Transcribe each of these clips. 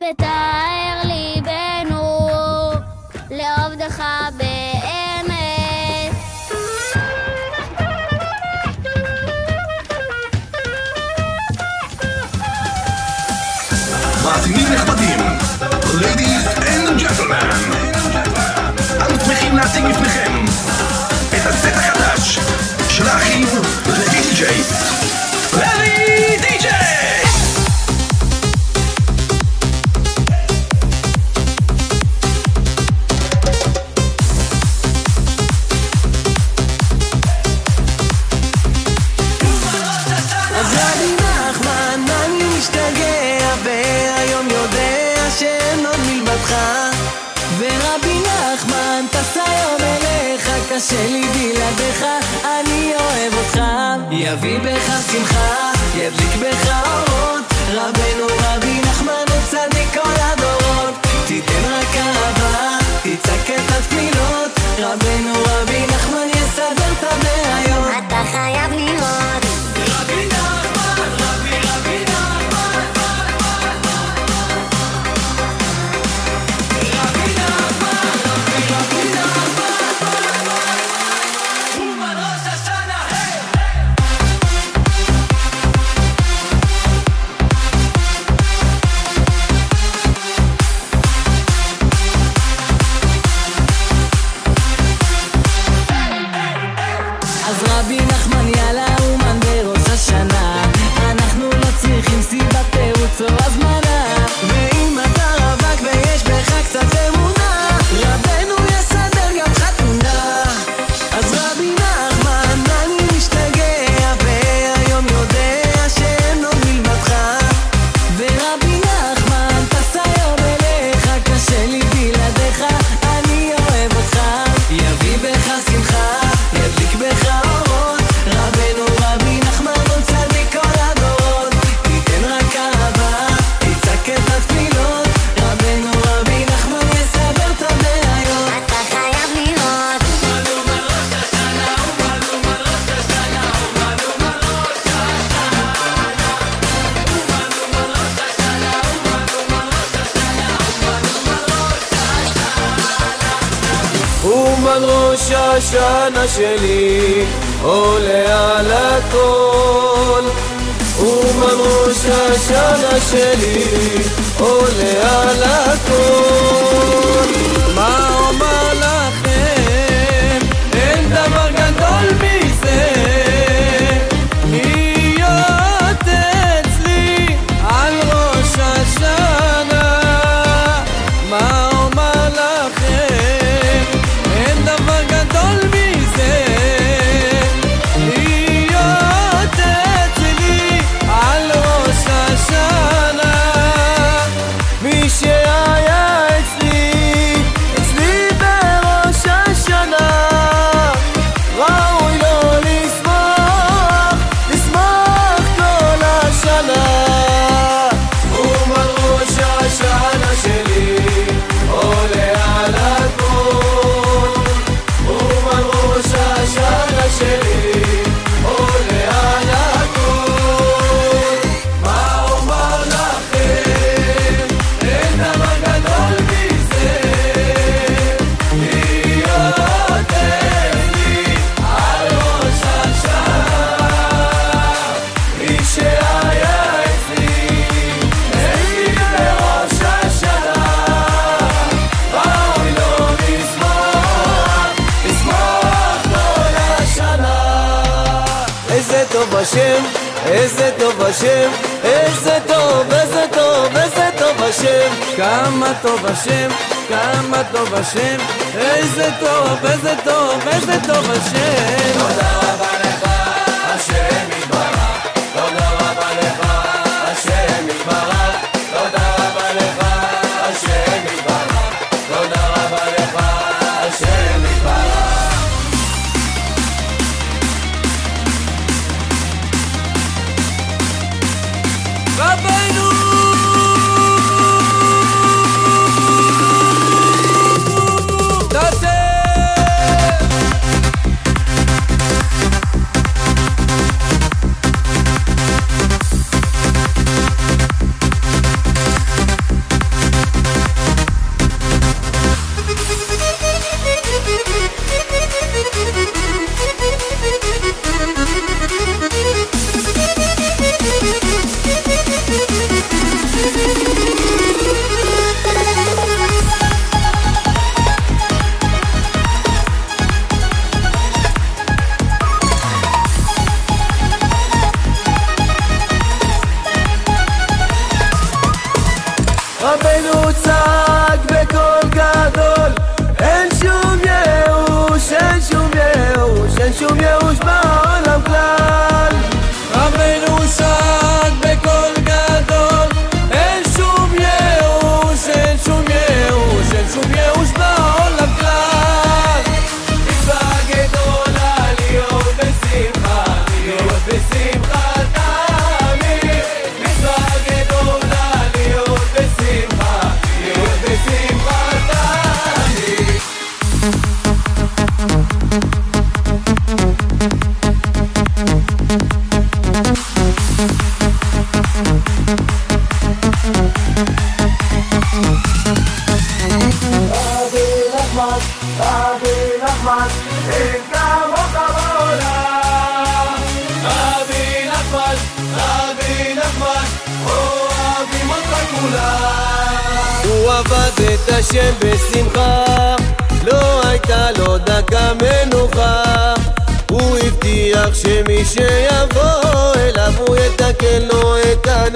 ותאר ליבנו לעובדך באמת. מאזינים נכבדים, ladies and gentlemen השנה שלי עולה על הכל. ומרוש השנה שלי עולה על הכל. מה אומר השם, איזה טוב, איזה טוב, איזה טוב השם, כמה טוב השם, כמה טוב השם, איזה טוב, איזה טוב, איזה טוב השם. תודה רבה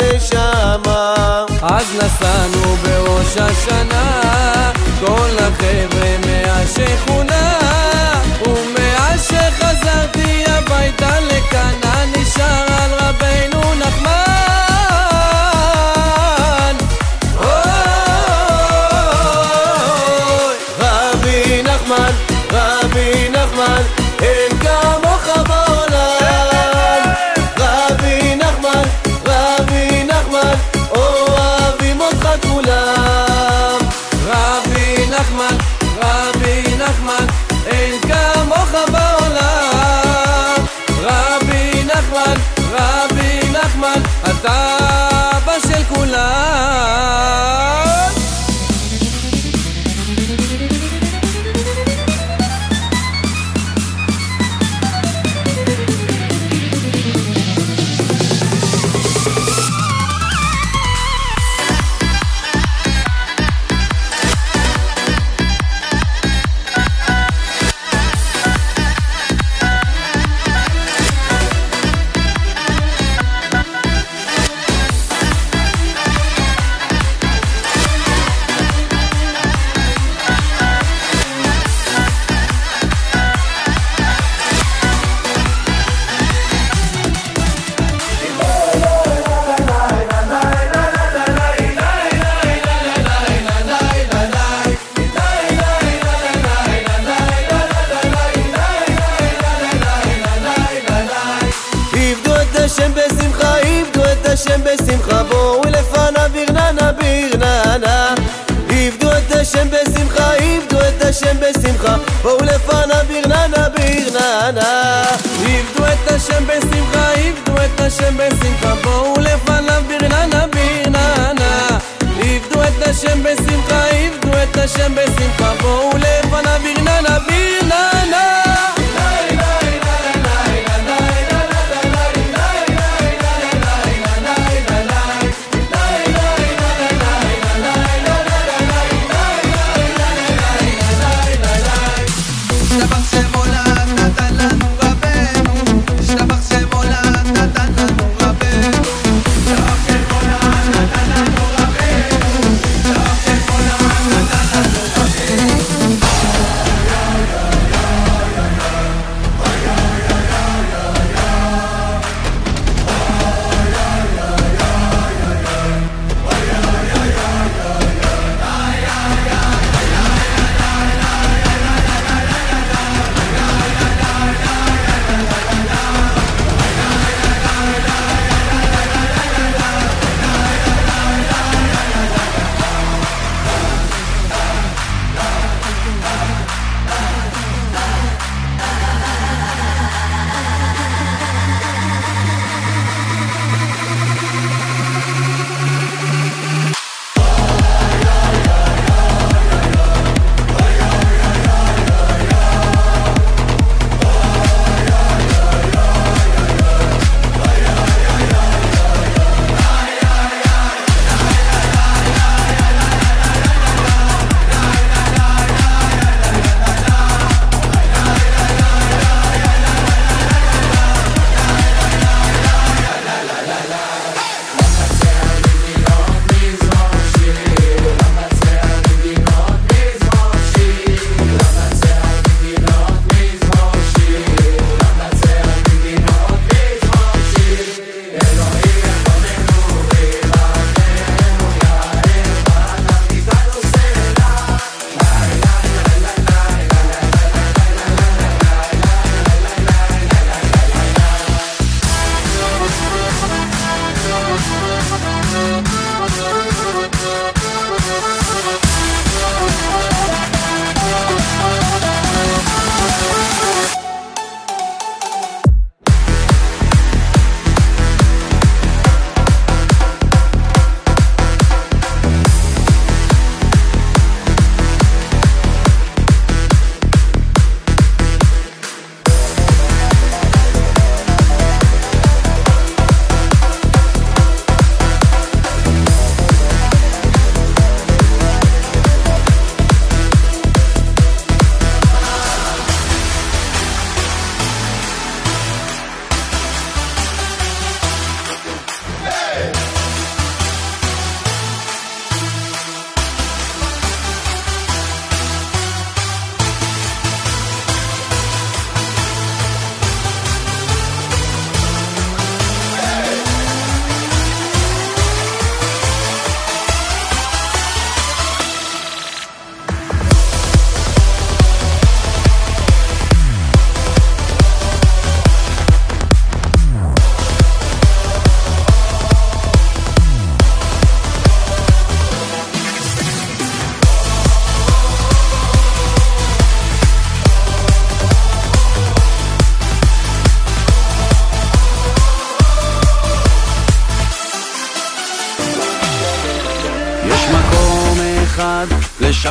הנשמה. אז נסענו בראש השנה, כל החבר'ה מהשכונה,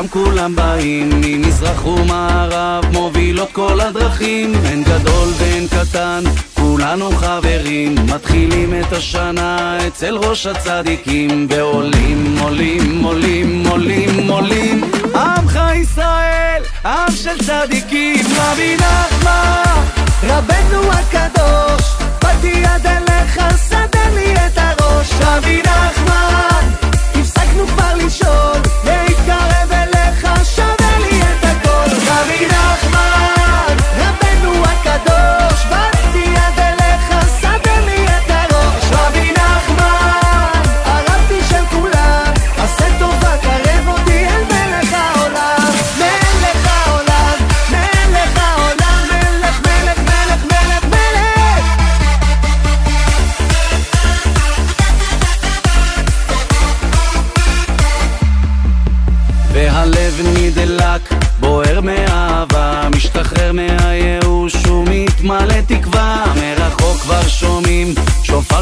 שם כולם באים, ממזרח ומערב מובילות כל הדרכים, אין גדול ואין קטן, כולנו חברים, מתחילים את השנה אצל ראש הצדיקים, ועולים, עולים, עולים, עולים, עולים, עמך ישראל, עם של צדיקים, רבי נחמן, רבנו הקדוש, באתי עד אליך, סדר לי את הראש, רבי נחמן, הפסקנו כבר לשאול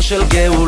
she'll get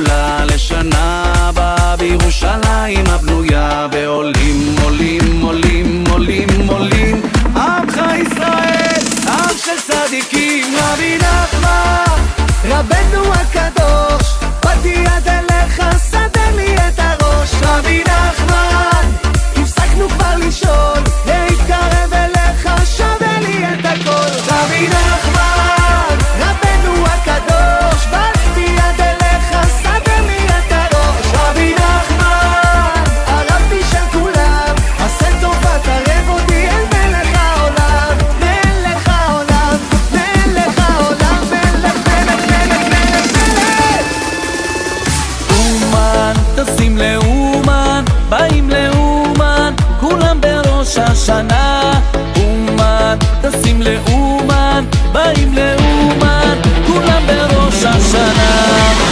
ראש השנה. אומן, טסים לאומן, באים לאומן, כולם בראש השנה.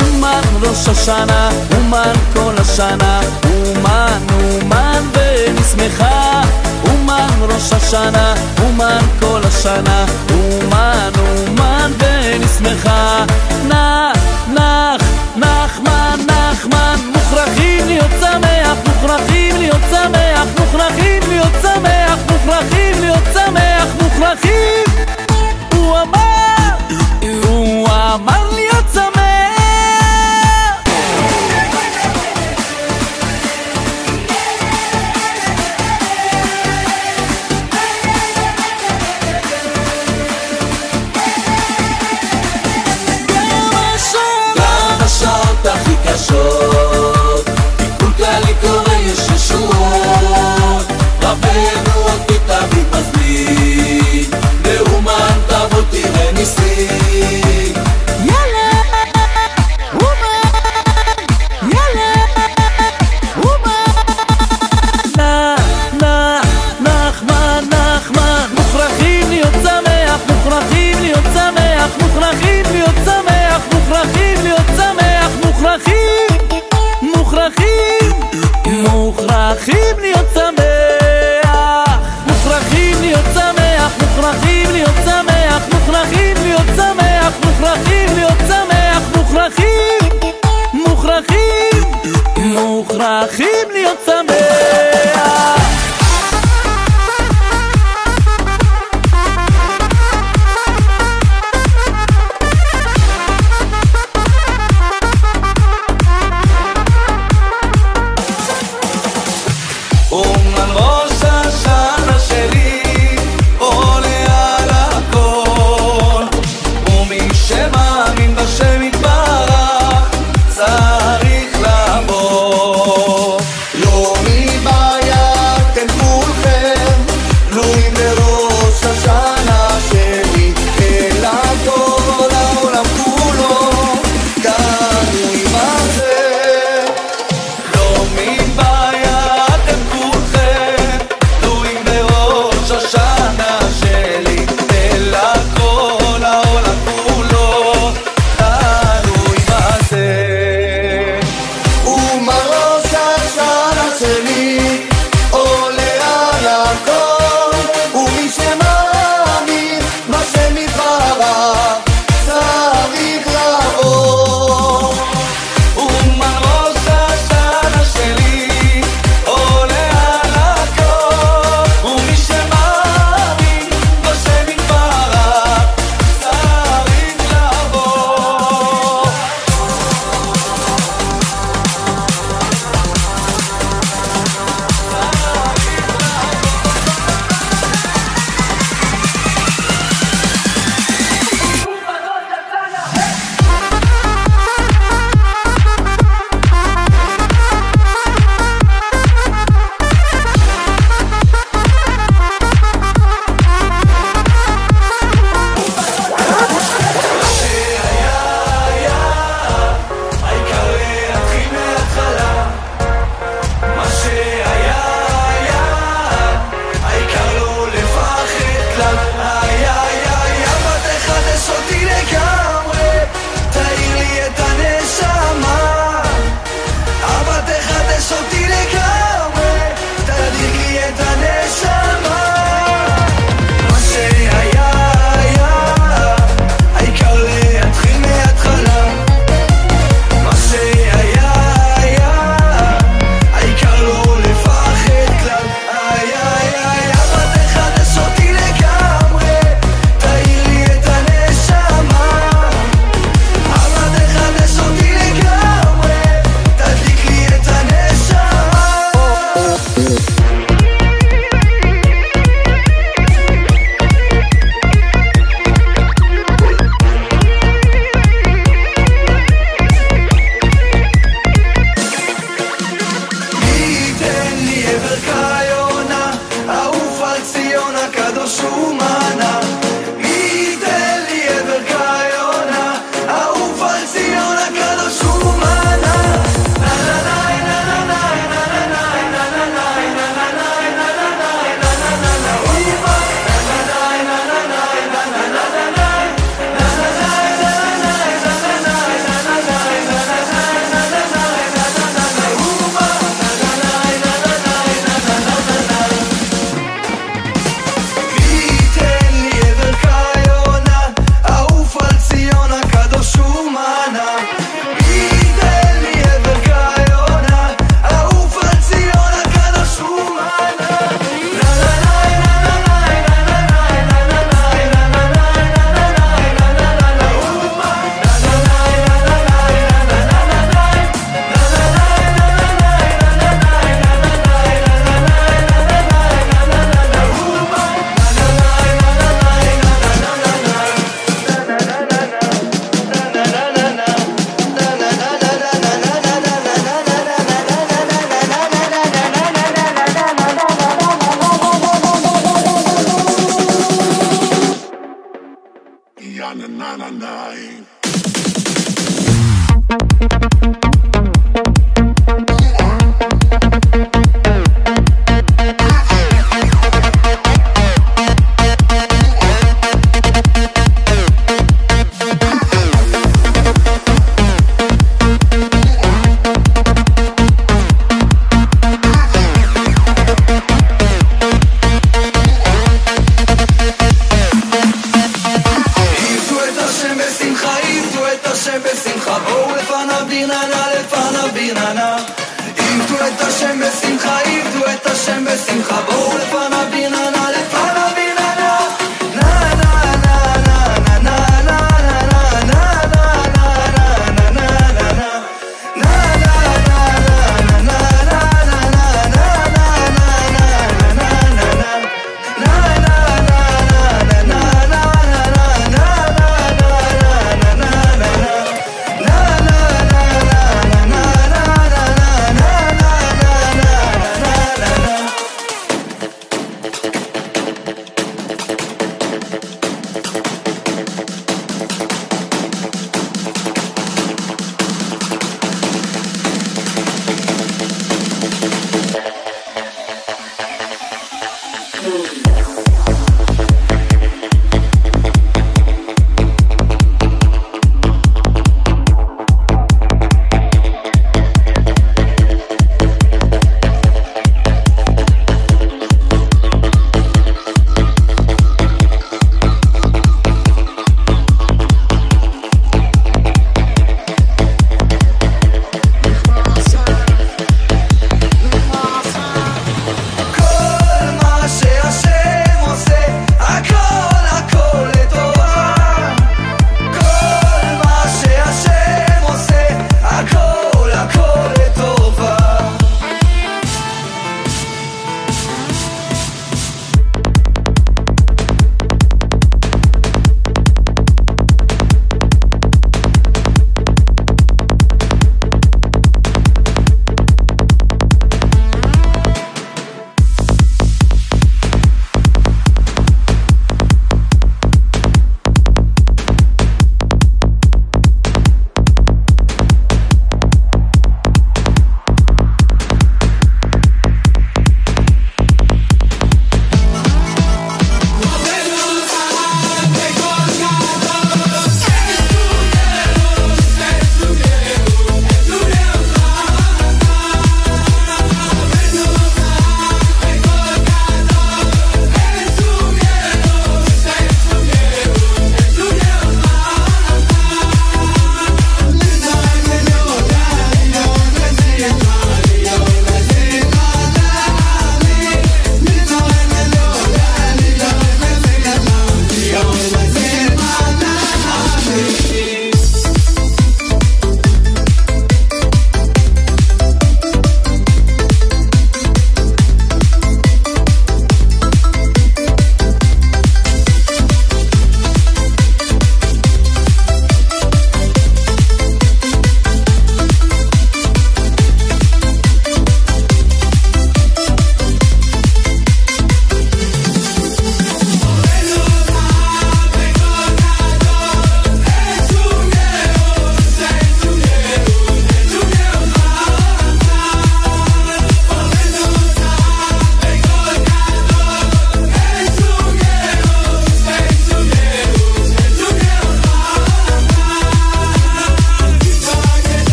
אומן ראש השנה, אומן כל השנה, אומן אומן ונשמחה. אומן ראש השנה, אומן כל השנה, אומן אומן ונשמחה. נא מוכרחים להיות שמח, מוכרחים! הוא אמר! הוא אמר! עבדו את השם בשמחה, עבדו את השם בשמחה, בואו לפניו בננה לפניו.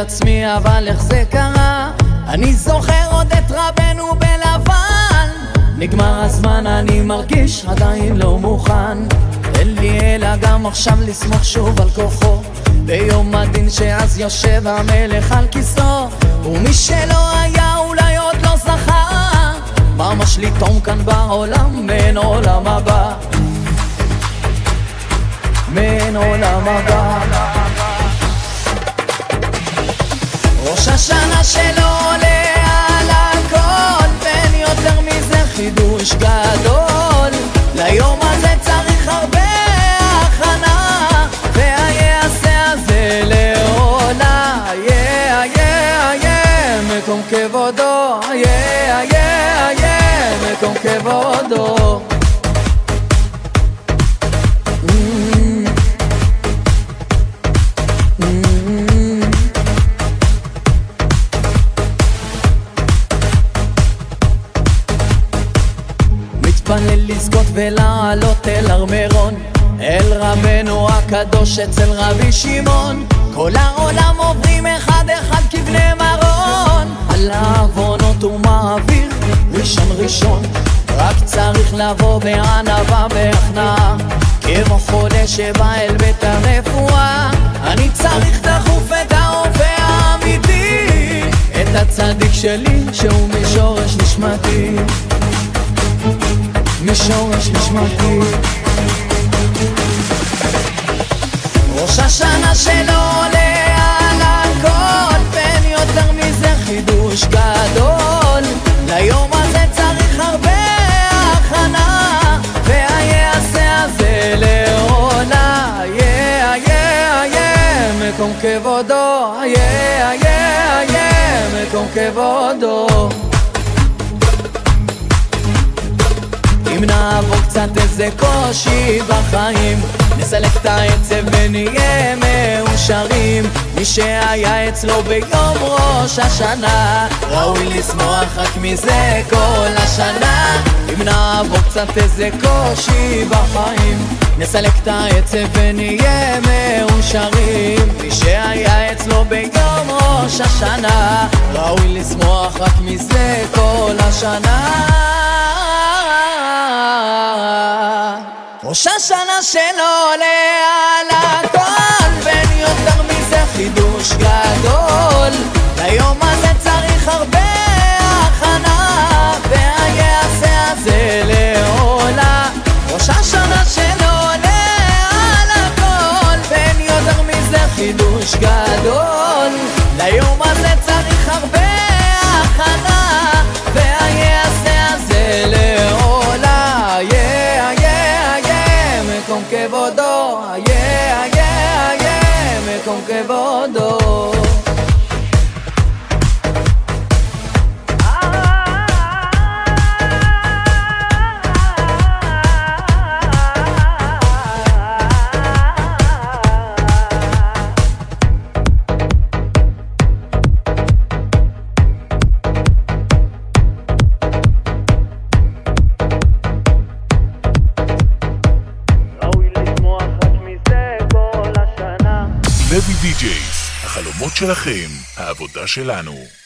עצמי אבל איך זה קרה? אני זוכר עוד את רבנו בלבן. נגמר הזמן אני מרגיש עדיין לא מוכן. אין לי אלא גם עכשיו לסמוך שוב על כוחו. ביום הדין שאז יושב המלך על כיסאו. ומי שלא היה אולי עוד לא זכה. ממש לטעום כאן בעולם? מן עולם הבא. מן עולם הבא. ראש השנה שלו עולה על הכל, ואין יותר מזה חידוש גדול. ליום הזה צריך הרבה הכנה, והיעשה הזה לעולה. יא יא יא מקום כבודו, יא יא יא מקום כבודו. רבי שמעון כל העולם עוברים אחד אחד כבני מרון. על העוונות הוא מעביר ראשון ראשון רק צריך לבוא בענווה והכנעה. כמו חולה שבא אל בית הרפואה אני צריך דחוף את הרופא האמיתי. את הצדיק שלי שהוא משורש נשמתי. משורש נשמתי ראש השנה שלו עולה על הכל ואין יותר מזה חידוש גדול. ליום הזה צריך הרבה הכנה והיעשה הזה לעולה יא יא יא מקום כבודו. יא יא יא מקום כבודו אם נעבור קצת איזה קושי בחיים. נסלק את העצב ונהיה מאושרים. מי שהיה אצלו ביום ראש השנה ראוי לשמוח רק מזה כל השנה. אם נעבור קצת איזה קושי בחיים נסלק את העצב ונהיה מאושרים. מי שהיה אצלו ביום ראש השנה ראוי לשמוח רק מזה כל השנה ראש השנה שלו עולה על הכל ואין יותר מזה חידוש גדול. ליום הזה צריך הרבה הכנה והיעשה הזה לעולה. ראש השנה שלו עולה על הכל ואין יותר מזה חידוש גדול שלכם, העבודה שלנו.